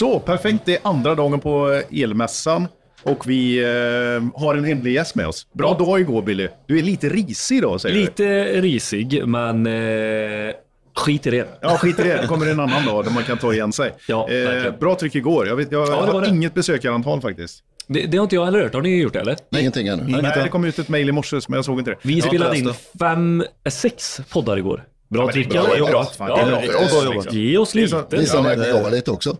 Så, perfekt. Det är andra dagen på elmässan. Och vi eh, har en hemlig gäst med oss. Bra dag igår Billy. Du är lite risig idag säger du. Lite risig, men eh, skit i det. Ja, skit i det. Det kommer en annan dag där man kan ta igen sig. Ja, eh, bra tryck igår. Jag, vet, jag det var har det. inget besökarantal faktiskt. det. Det har inte jag heller hört. Har ni gjort det eller? Nej, ingenting ännu. Nej, det kom ut ett mejl i morse men jag såg inte det. Vi spelade in fem, eh, sex poddar igår. Bra är tryck bra jobbat. Ja, Ja, bra ja. Ge oss Det är så- lite. Ja, att ni jobbar lite också?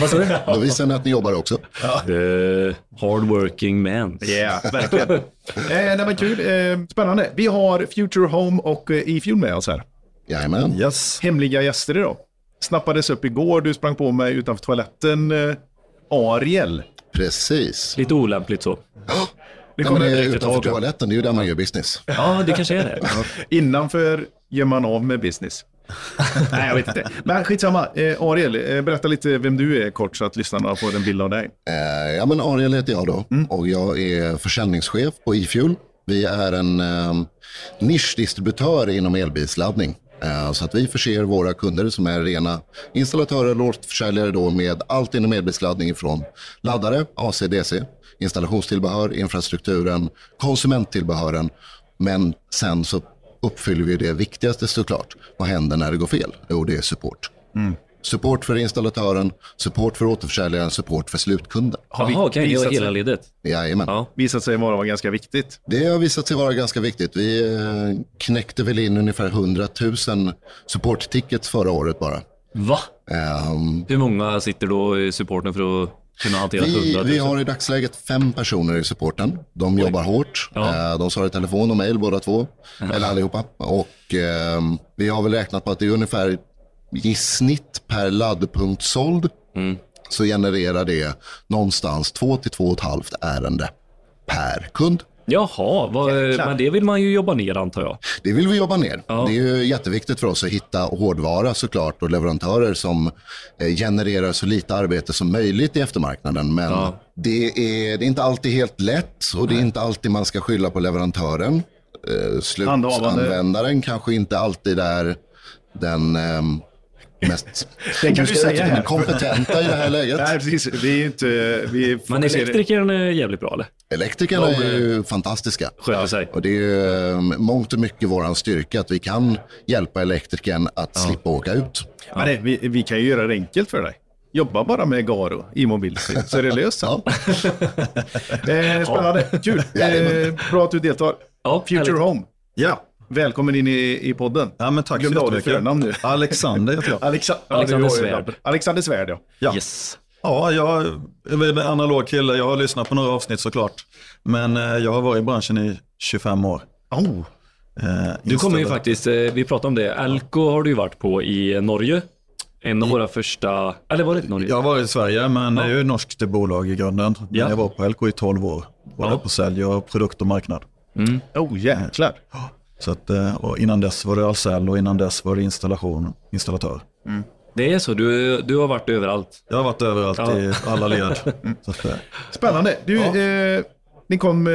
Vad sa du? Då visar ni att ni jobbar också. Uh, hard working man. Ja, verkligen. eh, nej, men kul. Eh, spännande. Vi har Future Home och eh, E-Fuel med oss här. Jajamän. Yes. Hemliga gäster idag. Snappades upp igår. Du sprang på mig utanför toaletten. Eh, Ariel. Precis. Lite olämpligt så. Det Nej, men kommer det är utanför toaletten, det är ju där man gör business. Ja, det kanske är det. Innanför gör man av med business. Nej, jag vet inte. Men skitsamma. Eh, Ariel, eh, berätta lite vem du är kort så att lyssnarna får en bild av dig. Eh, ja, men Ariel heter jag då och jag är försäljningschef på eFuel. Vi är en eh, nischdistributör inom elbilsladdning. Eh, så att vi förser våra kunder som är rena installatörer och återförsäljare då med allt inom elbilsladdning från laddare, AC, DC, installationstillbehör, infrastrukturen, konsumenttillbehören. Men sen så uppfyller vi det viktigaste såklart. Vad händer när det går fel? Jo, det är support. Support för installatören, support för återförsäljaren, support för slutkunden. Jaha, okej. Det visat var hela sig- ledet. Jajamän. Ja. Visat sig vara ganska viktigt. Det har visat sig vara ganska viktigt. Vi eh, knäckte väl in ungefär 100 000 support-tickets förra året bara. Va? Ehm, Hur många sitter då i supporten för att kunna hantera vi, 100 000? vi har i dagsläget fem personer i supporten. De jobbar hårt. Ja. Eh, De svarar i telefon och mejl båda två. Eller allihopa. Och ehm, vi har väl räknat på att det är ungefär i snitt per laddpunkt såld Mm. så genererar det någonstans 2 till 2,5 ärende per kund. Jaha, vad, Jäklar. men det vill man ju jobba ner antar jag. Det vill vi jobba ner. Ja. Det är ju jätteviktigt för oss att hitta hårdvara såklart och leverantörer som eh, genererar så lite arbete som möjligt i eftermarknaden. Men Ja. det, är, det är inte alltid helt lätt och det är inte alltid man ska skylla på leverantören. Eh, slutanvändaren kanske inte alltid är den ehm, mest Det kan du säga här. kompetenta i det här läget. Nej, precis. Vi är inte... Vi Men fokuserar- elektrikern är jävligt bra eller? Elektrikerna är ju fantastiska. Sköter sig. Och det är ju eh, mångt och mycket våran styrka att vi kan hjälpa elektrikern att slippa åka ut. Men det, vi, vi kan ju göra det enkelt för dig. Jobba bara med Garo i mobilspel så är det löst sen. Ja. Eh, spännande, kul. Eh, bra att du deltar. Ja, Future härligt. Home, Ja. Välkommen in i, i podden. ja, men tack Glömde så av ditt jättemycket. förnamn nu. Alexander heter jag. Alexa Alexander ja, var Svärd. Alexander Svärd, ja. Ja. Yes. Ja, jag är en analog kille. Jag har lyssnat på några avsnitt såklart. Men eh, jag har varit i branschen i 25 år. Oh. Eh, Du kommer ju faktiskt, eh, vi pratade om det, Elko har du ju varit på i Norge. En av våra första, eller var det Norge? Jag har varit i Sverige, men det är ju ett norskt bolag i grunden. Ja. Jag var på LK i 12 år. Både Ja. på sälj och produkt och marknad. Oh, jäklar. Så att, eh, och innan dess var det Ahlsell och innan dess var det installation, installatör. Det är så, du, du har varit överallt. Jag har varit överallt Ja. i alla led. Så att, eh, Spännande. Du, eh, ni kom, eh,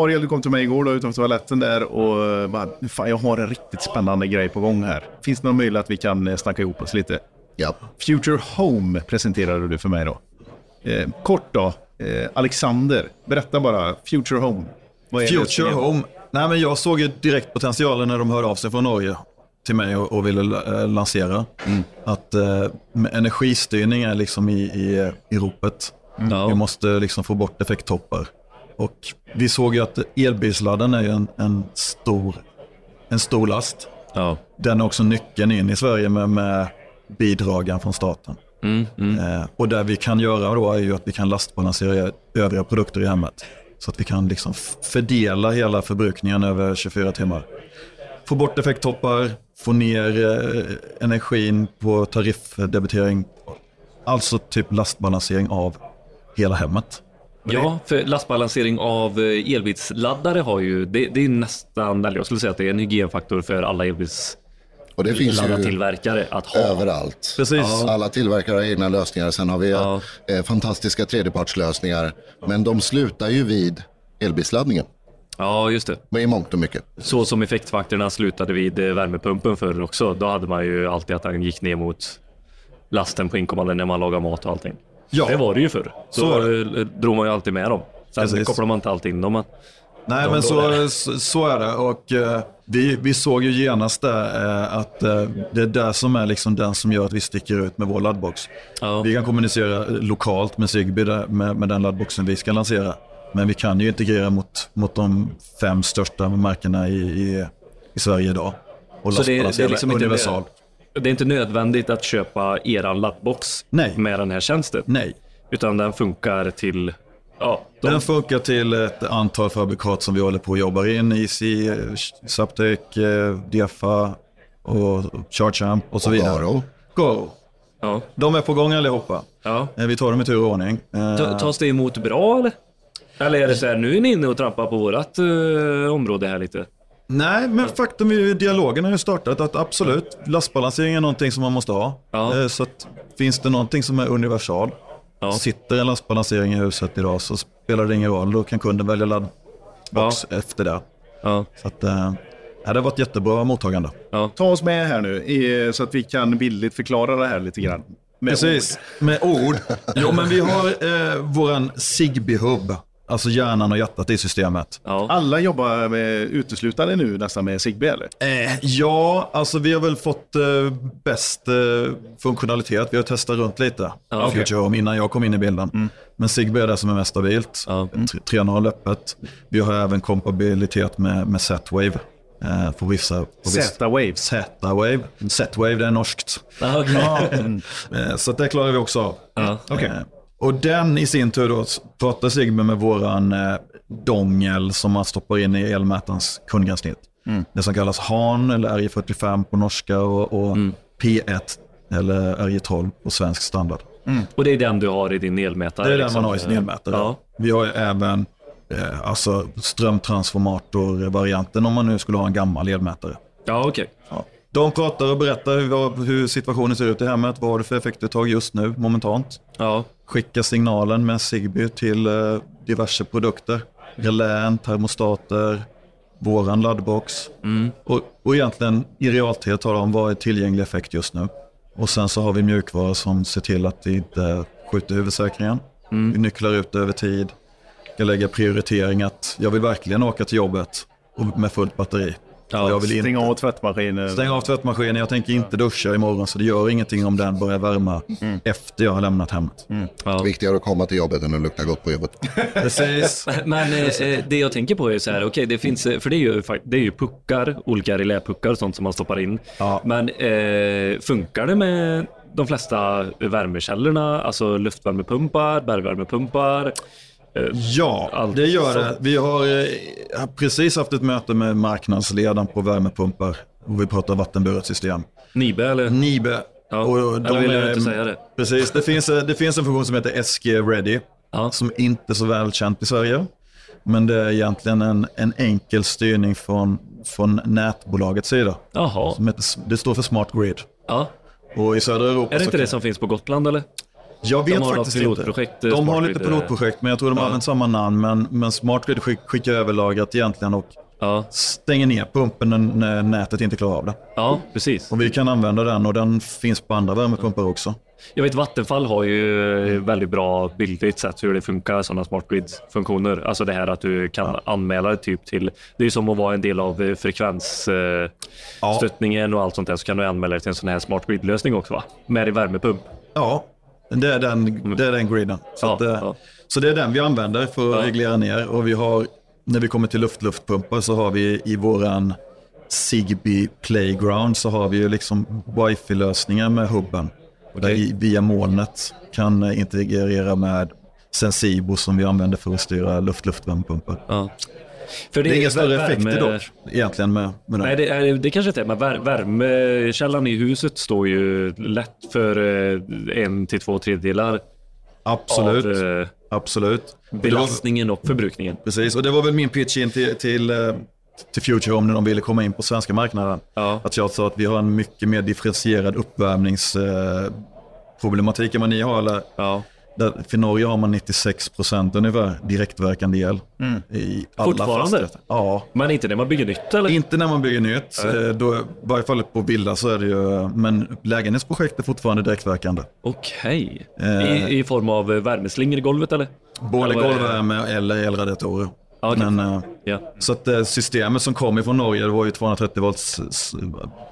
Ariel, du kom till mig igår då, utanför toaletten där och eh, bara, fan jag har en riktigt spännande grej på gång här. Finns det någon möjlighet att vi kan snacka ihop oss lite? Ja. Future Home presenterade du för mig då. Eh, kort då, eh, Alexander, berätta bara, Future Home. Future? Home. Nej, men jag såg ju direkt potentialen när de hörde av sig från Norge till mig och, och ville eh, lansera. Att eh, med energistyrning är liksom i, i, i ropet. Vi Ja. måste liksom få bort effekttoppar. Och vi såg ju att elbilsladden är en, en, stor, en stor last. Ja. Den är också nyckeln in i Sverige med, med bidragen från staten. Mm, mm. Eh, och det vi kan göra då är ju att vi kan lastbalansera övriga produkter i hemmet. Så att vi kan liksom fördela hela förbrukningen över 24 timmar. Få bort effekttoppar, få ner eh, energin på tariffdebitering. Alltså typ lastbalansering av hela hemmet. Ja, för lastbalansering av eh, elbilsladdare har ju, det, det är nästan, eller jag skulle säga att det är en hygienfaktor för alla och det finns ju elbilsladdartillverkare att ha. överallt. Precis. Alla tillverkare har egna lösningar. Sen har vi Ja. eh, fantastiska tredjepartslösningar. Men de slutar ju vid elbilsladdningen. Ja, just det. Men i mångt och mycket. Så som effektfaktorerna slutade vid eh, värmepumpen förr också. Då hade man ju alltid att den gick ner mot lasten på inkommande när man lagar mat och allting. Ja. Det var det ju förr. Så, Så eh, drog man ju alltid med dem. Sen Precis. kopplar man inte alltid in dem. Nej, De men så, så, så är det. Och eh, vi, vi såg ju genast där eh, att eh, det är där som är liksom den som gör att vi sticker ut med vår laddbox. Ja. Vi kan kommunicera lokalt med Zigbee där, med, med den laddboxen vi ska lansera. Men vi kan ju integrera mot, mot de fem största märkena i, i, i Sverige idag. Och Så det, det är liksom inte universal. Det är inte nödvändigt att köpa eran laddbox Nej. med den här tjänsten. Nej, Utan den funkar till... Ja, de, den funkar till ett antal fabrikat som vi håller på och jobbar in. Easy, eh, Zaptec, eh, Defa och Charchamp och så Och vidare. Garo. Garo. ja, De är på gång allihopa. ja. Eh, Vi tar dem i tur och ordning. Eh, Ta- Tas det emot bra eller? Eller är det så här, nu är ni inne och trampar på vårat eh, område här lite? Nej, men faktum är ju dialogen har ju startat att absolut, lastbalansering är någonting som man måste ha. Ja. Eh, Så att finns det någonting som är universal, Ja. sitter en lastbalansering i huset idag så spelar det ingen roll. Då kan kunden välja laddbox efter det. Ja, Så att, eh, ja, det har varit jättebra mottagande. ja. Ta oss med här nu i, så att vi kan bildligt förklara det här lite grann. Med Precis, med ord. Jo, men vi har eh, våran Zigbee-hub, alltså hjärnan och hjärtat i systemet. ja. Alla jobbar med, uteslutande nu nästan med Zigbee eller? Eh, ja, alltså vi har väl fått eh, bäst eh, funktionalitet. Vi har testat runt lite. Ja, okej. Future Home innan jag kom in i bilden. Men Zigbee är det som är mest stabilt. Ja. Mm. 3.0 öppet. Vi har även kompabilitet med, med Z-Wave. Eh, på vissa... På vissa Z-Waves. Z-Wave. Z-Wave, det är norskt. Ja, okej. Eh, så att det klarar vi också av. Ja, okej. Och den i sin tur då pratar Zigbee med våran eh, dongel som man stoppar in i elmätarens kundgränssnitt. Det som kallas HAN eller RJ45 på norska och, och P1 eller RJ12 på svensk standard. Och det är den du har i din elmätare? Det är den liksom. man har i sin elmätare. Ja. Vi har ju även eh, alltså strömtransformator-varianten om man nu skulle ha en gammal elmätare. Ja, okej. Ja. De pratar och berättar hur, hur situationen ser ut i hemmet. Vad har du för effektuttag just nu, momentant? Ja. Skicka signalen med Zigbee till eh, diverse produkter. Relän, termostater, våran laddbox. Och, och egentligen i realtid tala om vad är tillgänglig effekt just nu. Och sen så har vi mjukvara som ser till att det inte skjuter huvudsäkringen. Vi nycklar ut över tid. Ska lägga prioritering att jag vill verkligen åka till jobbet och med fullt batteri. Ja, jag vill Stäng inte av tvättmaskinen. Stäng av tvättmaskinen, jag tänker inte duscha imorgon så det gör ingenting om den börjar värma efter jag har lämnat hemmet. Ja. Viktigare att komma till jobbet än att lukta gott på jobbet. Precis. Men eh, eh, det jag tänker på är så här, okej det finns, eh, för det är ju, det är ju puckar, olika reläpuckar och sånt som man stoppar in. Ja. Men eh, funkar det med de flesta värmekällorna, alltså luftvärmepumpar, bergvärmepumpar? Ja, Allt det gör det. Vi har eh, precis haft ett möte med marknadsledaren på värmepumpar och vi pratar vattenburet system. Nibe eller? Nibe. Ja, och eller vill jag inte säga det? Precis, det finns, eh, det finns en funktion som heter SG Ready Ja. som inte är så välkänt i Sverige. Men det är egentligen en, en enkel styrning från, från nätbolagets sida. Jaha. Heter, det står för Smart Grid. Ja. Och i södra Europa Är det inte kan- det som finns på Gotland eller? Jag vet har faktiskt inte. eh, De har lite eh, pilotprojekt, men jag tror de har ja. använt samma namn. Men, men Smart Grid skick, skickar överlagrat egentligen och Ja, stänger ner pumpen när, nätet inte klarar av det. ja precis. Och vi kan använda den och den finns på andra värmepumpar också. Jag vet Vattenfall har ju eh, väldigt bra bildligt sett hur det funkar, sådana smart grid-funktioner. Alltså det här att du kan anmäla det typ till, det är som att vara en del av frekvensstöttningen och allt sånt där, så kan du anmäla det till en sån här smart grid-lösning också va? Med i värmepump. Ja, det är den, det är den griden. Så, Ja, att, eh, ja. så det är den vi använder för att reglera ner. Och vi har, när vi kommer till luft-luftpumpar så har vi i våran Zigbee Playground så har vi ju liksom wifi-lösningar med hubben. Där vi via molnet kan eh, integrera med Sensibo som vi använder för att styra luft-luftvärmepumpar. Ja. För Det är inga större värme- effekter dock egentligen med, med den. Nej, det, är, det kanske inte är, men vär, värmekällan i huset står ju lätt för eh, en till två tredjedelar Absolut, av eh, absolut. belastningen och förbrukningen. Precis, och det var väl min pitch in till, till, eh, till Future Home när de ville komma in på svenska marknaden. Ja. Att jag sa att vi har en mycket mer differentierad uppvärmningsproblematik än vad ni har. Eller, Ja. Där, för Norge har man 96 procent ungefär direktverkande el. I alla Fortfarande? fastigheter. Ja. Men inte när man bygger nytt eller? Inte när man bygger nytt. Eh, Då, I varje fall på villa så är det ju, men lägenhetsprojekt är fortfarande direktverkande. Okej. Eh. I, I form av värmeslingor i golvet eller? Både golvvärme eller elradiatorer. Ja, okej. Men, eh, Ja. så att eh, systemet som kom ifrån Norge det var ju 230 volts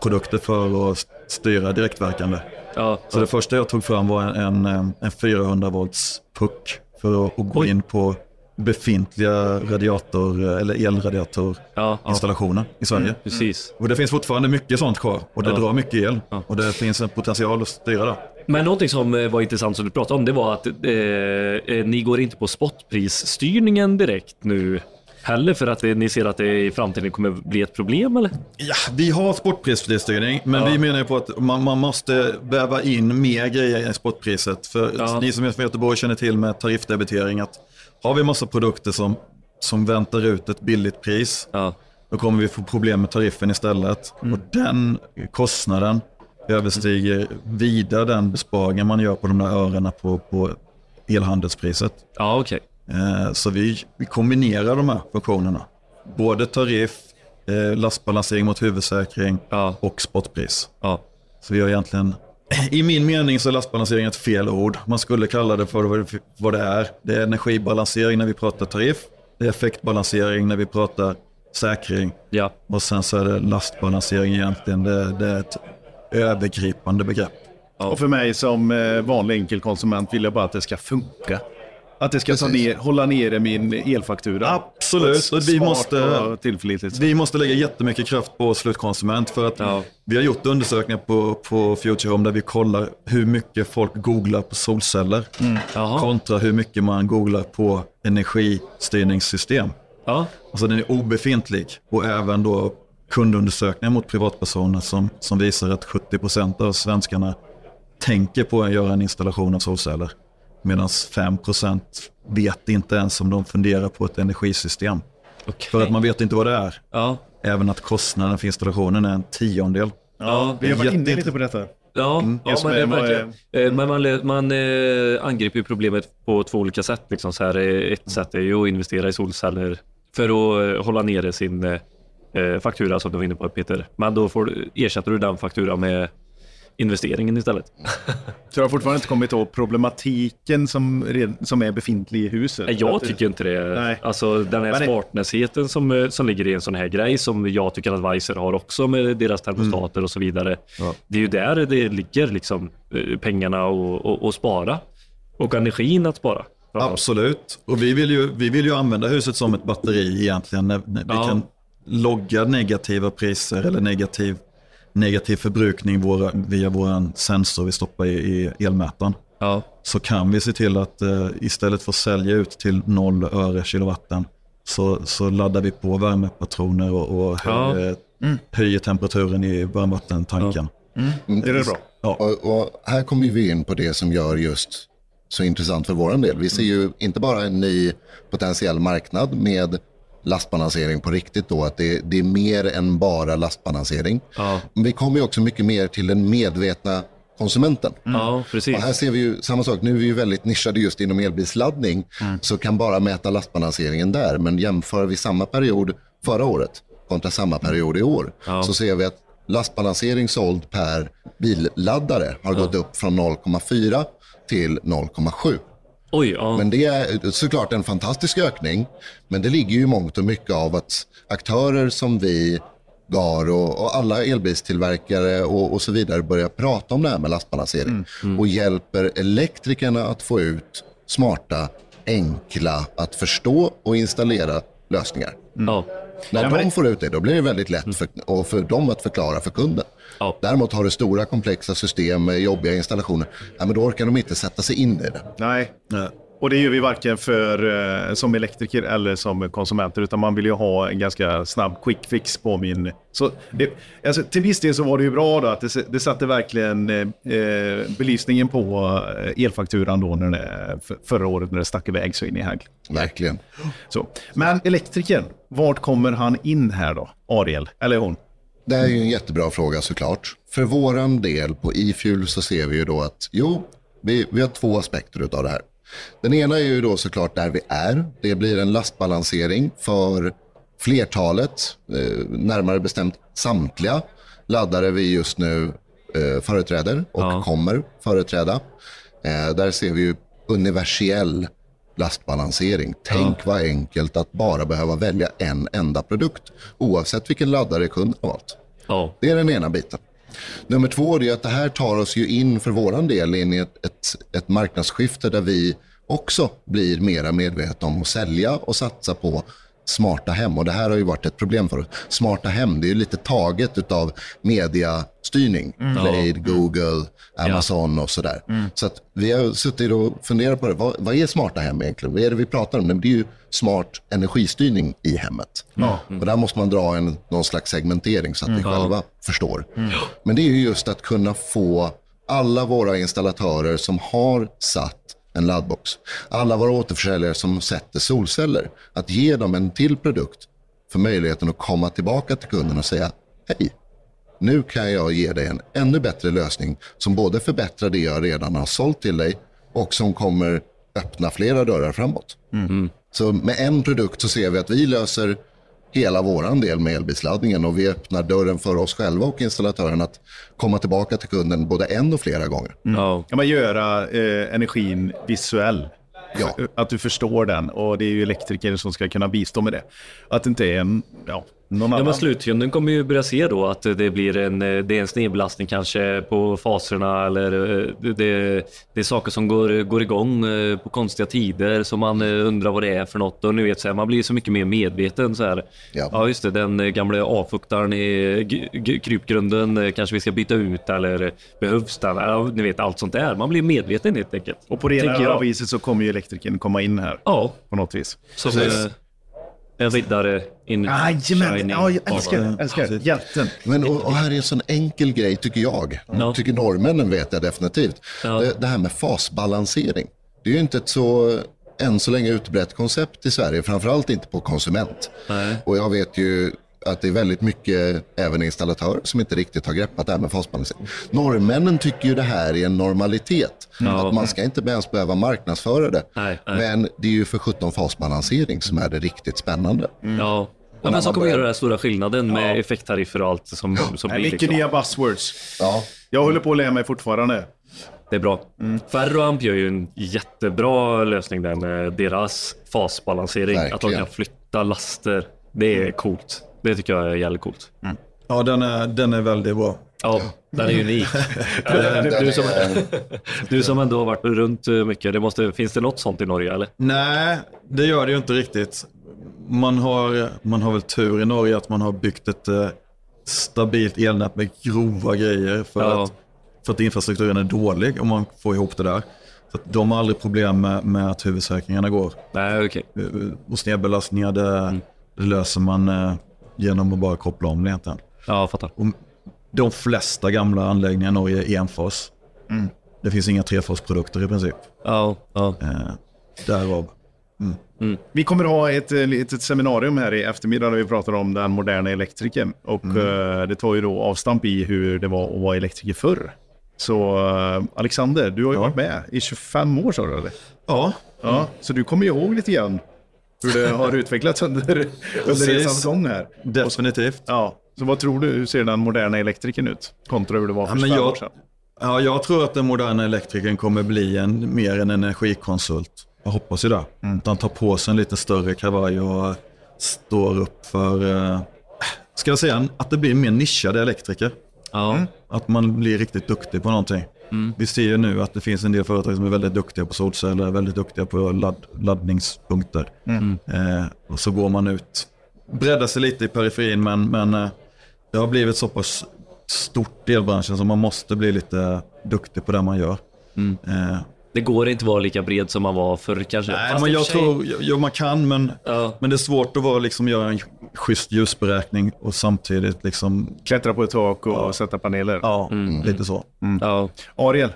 produkter för att styra direktverkande. Ja, Så det första jag tog fram var en, en, en 400 volts puck för att, gå Oj. in på befintliga radiator eller elradiatorinstallationer ja, ja. i Sverige. Precis. Och det finns fortfarande mycket sånt kvar och det Ja. drar mycket el. Ja. Och det finns en potential att styra det. Men någonting som eh, var intressant som du pratade om, det var att eh, eh, ni går inte på spotprisstyrningen direkt nu heller för att eh, ni ser att det i framtiden kommer bli ett problem eller? Ja, vi har sportprisstyrning, men vi menar ju på att man, man måste väva in mer grejer i sportpriset. För Ja. ni som är från Göteborg känner till med tariffdebitering att har vi massa produkter som, som väntar ut ett billigt pris, Ja, då kommer vi få problem med tariffen istället. Och den kostnaden överstiger vida den besparingen man gör på de där örena på, på elhandelspriset. ja okej. Eh, Så vi, vi kombinerar de här funktionerna. Både tariff, eh, lastbalansering mot huvudsäkring Ja. och spotpris. Ja. Så vi har egentligen, i min mening så är lastbalansering ett fel ord. Man skulle kalla det för vad det är. Det är energibalansering när vi pratar tariff. Det är effektbalansering när vi pratar säkring. Ja. Och sen så är det lastbalansering egentligen. Det, det är ett övergripande begrepp. Och för mig som eh, vanlig enkel konsument vill jag bara att det ska funka. Att det ska ta ner, hålla nere min elfaktura. Absolut. Och vi måste- tillförlitligt. Vi måste lägga jättemycket kraft på slutkonsument för att Ja. vi har gjort undersökningar på, på Future Home där vi kollar hur mycket folk googlar på solceller Jaha. kontra hur mycket man googlar på energistyrningssystem. Ja. Alltså den är obefintlig och även då kundundersökningar mot privatpersoner som, som visar att 70% av svenskarna tänker på att göra en installation av solceller. Medan 5% vet inte ens om de funderar på ett energisystem. Okej. För att man vet inte vad det är. Ja. Även att kostnaden för installationen är en tiondel. Ja. Vi har varit inne lite på detta. Ja, ja Mm. Just men, det är vad verkligen. Eh, men man, man eh, angriper ju problemet på två olika sätt. Liksom så här, eh, ett sätt är ju att investera i solceller för att eh, hålla nere sin eh, faktura som du var inne på Peter. Men då får, du- ersätter du den faktura med investeringen istället. Så jag har fortfarande inte kommit åt problematiken som, som är befintlig i huset. Nej, Jag Att- tycker inte det. Nej. Alltså den här smartnessheten som, eh, som ligger i en sån här grej som jag tycker att Weiser har också med deras termostater och så vidare. Ja. Det är ju där det ligger liksom eh, pengarna och, och, och spara. Och energin att spara. Absolut. Och vi vill, ju, vi vill ju använda huset som ett batteri egentligen. När, när vi Ja. kan logga negativa priser eller negativ, negativ förbrukning våra, via vår sensor vi stoppar i, i elmätaren. Ja. Så kan vi se till att eh, istället för att sälja ut till noll öre kilowatten så, så laddar vi på värmepatroner och, och Ja. höjer, höjer temperaturen i varmvattentanken. Det är det bra. Och, och här kommer vi in på det som gör just så intressant för vår del. Vi ser ju inte bara en ny potentiell marknad med lastbalansering på riktigt då, att det, det är mer än bara lastbalansering. Ja. Men vi kommer ju också mycket mer till den medvetna konsumenten. ja, precis. Och här ser vi ju samma sak, nu är vi ju väldigt nischade just inom elbilsladdning, så kan bara mäta lastbalanseringen där. Men jämför vi samma period förra året kontra samma period i år, så ser vi att lastbalansering såld per billaddare har gått upp från 0,4 till 0,7. Oj, ja. Men det är såklart en fantastisk ökning, men det ligger ju mångt och mycket av att aktörer som vi, GAR och, alla elbilstillverkare och, och så vidare börjar prata om det här med lastbalansering och hjälper elektrikerna att få ut smarta, enkla att förstå och installera lösningar. ja. När Ja, de det- får ut det, då blir det väldigt lätt för, och för dem att förklara för kunden. Ja. Däremot har du stora komplexa system med jobbiga installationer, ja, men då orkar de inte sätta sig in i det. Nej. Nej. Och det gör vi varken för, eh, som elektriker eller som konsumenter, utan man vill ju ha en ganska snabb quick fix på min... Så det, alltså, till viss del så var det ju bra då att det, det satte verkligen eh, eh, belysningen på eh, elfakturan då när det, för, förra året när det stack iväg så in i hägg. Verkligen. Så. Men elektrikern, vart kommer han in här då? Ariel, eller hon? Det här är ju en jättebra fråga såklart. För våran del på e-fuel så ser vi ju då att jo, vi, vi har två aspekter utav det här. Den ena är ju då såklart där vi är. Det blir en lastbalansering för flertalet, eh, närmare bestämt samtliga laddare vi just nu eh, företräder och Ja. kommer företräda. Eh, där ser vi ju universell lastbalansering. Tänk vad enkelt att bara behöva välja en enda produkt oavsett vilken laddare kunden har valt. Ja. Det är den ena biten. Nummer två är att det här tar oss ju in för våran del in i ett, ett, ett marknadsskifte där vi också blir mera medvetna om att sälja och satsa på smarta hem. Och det här har ju varit ett problem för oss. Smarta hem, det är ju lite taget av mediastyrning. Play, Google, Amazon och sådär. Så att vi har suttit och funderat på det. Vad, vad är smarta hem egentligen? Vad är det vi pratar om? Det är ju smart energistyrning i hemmet. Och där måste man dra en, någon slags segmentering så att vi själva förstår. Men det är ju just att kunna få alla våra installatörer som har satt en laddbox, alla våra återförsäljare som sätter solceller, att ge dem en till produkt för möjligheten att komma tillbaka till kunden och säga hej, nu kan jag ge dig en ännu bättre lösning som både förbättrar det jag redan har sålt till dig och som kommer öppna flera dörrar framåt. Så med en produkt så ser vi att vi löser hela våran del med elbilsladdningen och vi öppnar dörren för oss själva och installatören att komma tillbaka till kunden både en och flera gånger. Ja. Kan man göra eh, energin visuell? Ja. Att du förstår den och det är ju elektriker som ska kunna bistå med det. Att det inte är en, ja, någon Ja, annan. men slutkunden kommer ju börja se då att det blir en, det är en snedbelastning kanske på faserna eller eh, det, det, är saker som går, går igång eh, på konstiga tider som man eh, undrar vad det är för något och ni vet så här, man blir så mycket mer medveten så här. Ja. just det, den gamla avfuktaren i krypgrunden kanske vi ska byta ut eller behövs den? Ja, ni vet allt sånt där. Man blir medveten helt enkelt. och på det ena viset så kommer ju elektrikern komma in här Ja, på något vis. som en riddare in Jajamän, shining ja, jag älskar det. Älskar det. Hjälten. Men, och, och här är en sån enkel grej tycker jag. Ja. Tycker norrmännen vet jag definitivt. Ja. Det, det här med fasbalansering. Det är ju inte ett så än så länge utbrett koncept i Sverige, framförallt inte på konsument. Nej. Och jag vet ju att det är väldigt mycket även installatörer som inte riktigt har greppat det här med fasbalansering. Norrmännen tycker ju det här är en normalitet. Ja. Att man ska inte ens behöva marknadsföra det. Nej, nej. Men det är ju för 17 fasbalansering som är det riktigt spännande. Ja. Ja, men som kommer göra den här stora skillnaden med effekttariffer och allt som, som Nej, blir. mycket Liksom. nya buzzwords. Ja, Jag håller på att lära mig fortfarande. Det är bra. Ferroamp gör ju en jättebra lösning där med deras fasbalansering. Att de Verkligen. kan flytta laster. Det är coolt. Det tycker jag är jävligt coolt. Ja, den är, den är väldigt bra. Ja, den är unik. du, som, du som ändå har varit runt eh, mycket, det måste, finns det något sånt i Norge eller? Nej, det gör det ju inte riktigt. Man har, man har väl tur i Norge att man har byggt ett eh, stabilt elnät med grova grejer för, Ja. att, för att infrastrukturen är dålig om man får ihop det där. Så att de har aldrig problem med, med att huvudsäkringarna går. Nej, okej. Eh, Och snedbelastningar det, det löser man eh, genom att bara koppla om det egentligen. Ja, jag fattar. Och de flesta gamla anläggningar i Norge är enfas. Det finns inga trefasprodukter i princip. Ja, ja. Eh, därav. Vi kommer att ha ett eh, litet seminarium här i eftermiddag där vi pratar om den moderna elektrikern. Och eh, det tar ju då avstamp i hur det var att vara elektriker förr. Så eh, Alexander, du har ju varit med i 25 år sa du eller? Ja, Ja, så du kommer ju ihåg lite grann hur det har utvecklats under, under resans gång här. definitivt. Ja, så vad tror du, hur ser den moderna elektrikern ut? Kontra hur det var för Ja, men 25 jag- år sedan. Ja, jag tror att den moderna elektrikern kommer bli en, mer en energikonsult. Jag hoppas ju det. Att han tar på sig en lite större kavaj och står upp för, eh, ska jag säga, att det blir mer nischade elektriker. ja. Att man blir riktigt duktig på någonting. Vi ser ju nu att det finns en del företag som är väldigt duktiga på solceller, väldigt duktiga på ladd, laddningspunkter. Eh, och så går man ut, breddar sig lite i periferin, men, men eh, det har blivit så pass stort i elbranschen så man måste bli lite duktig på det man gör. Eh, Det går inte att vara lika bred som man var förr kanske. nej, Fast men jag sig- tror, jo, man kan, men, Ja. men det är svårt att vara, liksom, göra en schysst ljusberäkning och samtidigt liksom, Klättra på ett tak och sätta paneler. ja, lite så. Ja. Ariel,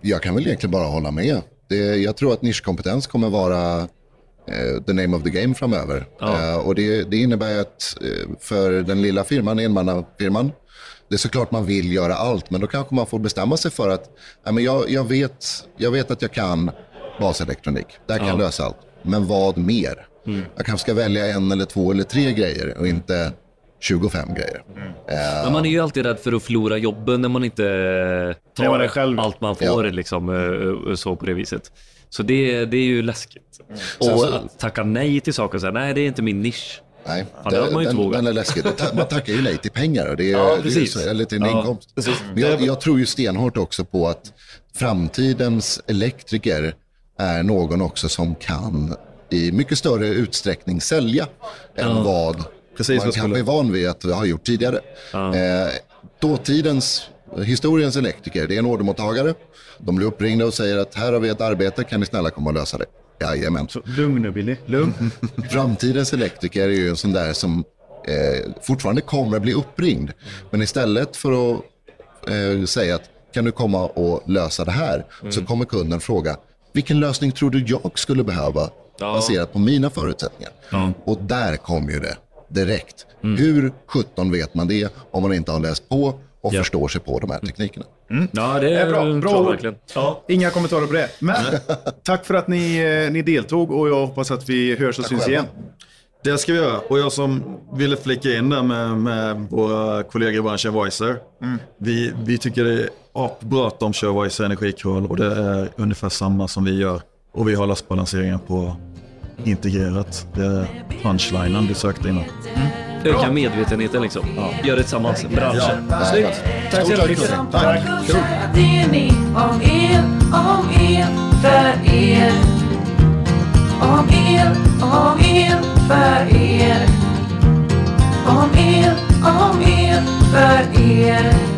Jag kan väl egentligen bara hålla med. Det, jag tror att nischkompetens kommer vara eh, the name of the game framöver. Ja. Eh, och det, det innebär att eh, för den lilla firman, enmannafirman, det är såklart man vill göra allt, men då kanske man får bestämma sig för att ja, men jag, jag, vet, jag vet att jag kan baselektronik. Där kan jag lösa allt. Men vad mer? Jag kanske ska välja en eller två eller tre grejer och inte 25 grejer. Men man är ju alltid rädd för att förlora jobben när man inte är tar själv. allt man får liksom, eh, så på det viset. Så det, det är ju läskigt. Och Sen så- att tacka nej till saker och säga nej det är inte min nisch. Nej, Fan, det man ju den, den är läskig. Det ta- Man tackar ju nej till pengar. och Det är, Ja, det är så, eller till en Ja, inkomst. Men jag, jag tror ju stenhårt också på att framtidens elektriker är någon också som kan i mycket större utsträckning sälja än vad Precis man kanske är van vid att ha gjort tidigare. Eh, dåtidens, historiens elektriker, det är en ordermottagare. De blir uppringda och säger att här har vi ett arbete, kan ni snälla komma och lösa det? Jajamän. Så, lugn nu Billy, lugn. Framtidens elektriker är ju en sån där som eh, fortfarande kommer att bli uppringd. Men istället för att eh, säga att kan du komma och lösa det här? Så kommer kunden fråga, vilken lösning tror du jag skulle behöva baserat på mina förutsättningar? Och där kommer ju det direkt. Hur 17 vet man det om man inte har läst på och förstår sig på de här teknikerna? Ja, det är bra, bra ord. verkligen. Inga kommentarer på det. Men tack för att ni, eh, ni deltog och jag hoppas att vi hörs och syns själva. igen. Det ska vi göra. Och jag som ville flika in där med, med våra kollegor i branschen Voicer. Vi, vi tycker det är apbra att de kör Voicer energikrål och det är ungefär samma som vi gör. Och vi har lastbalanseringen på integrerat. Det är punchlinen du sökte innan. Öka medvetenheten liksom. Gör det tillsammans. Branschen. Snyggt. Tack så jävla mycket. Tack. Uppdatering om el, om el, för er. Om el, om el, för er. Om el, om el, för er.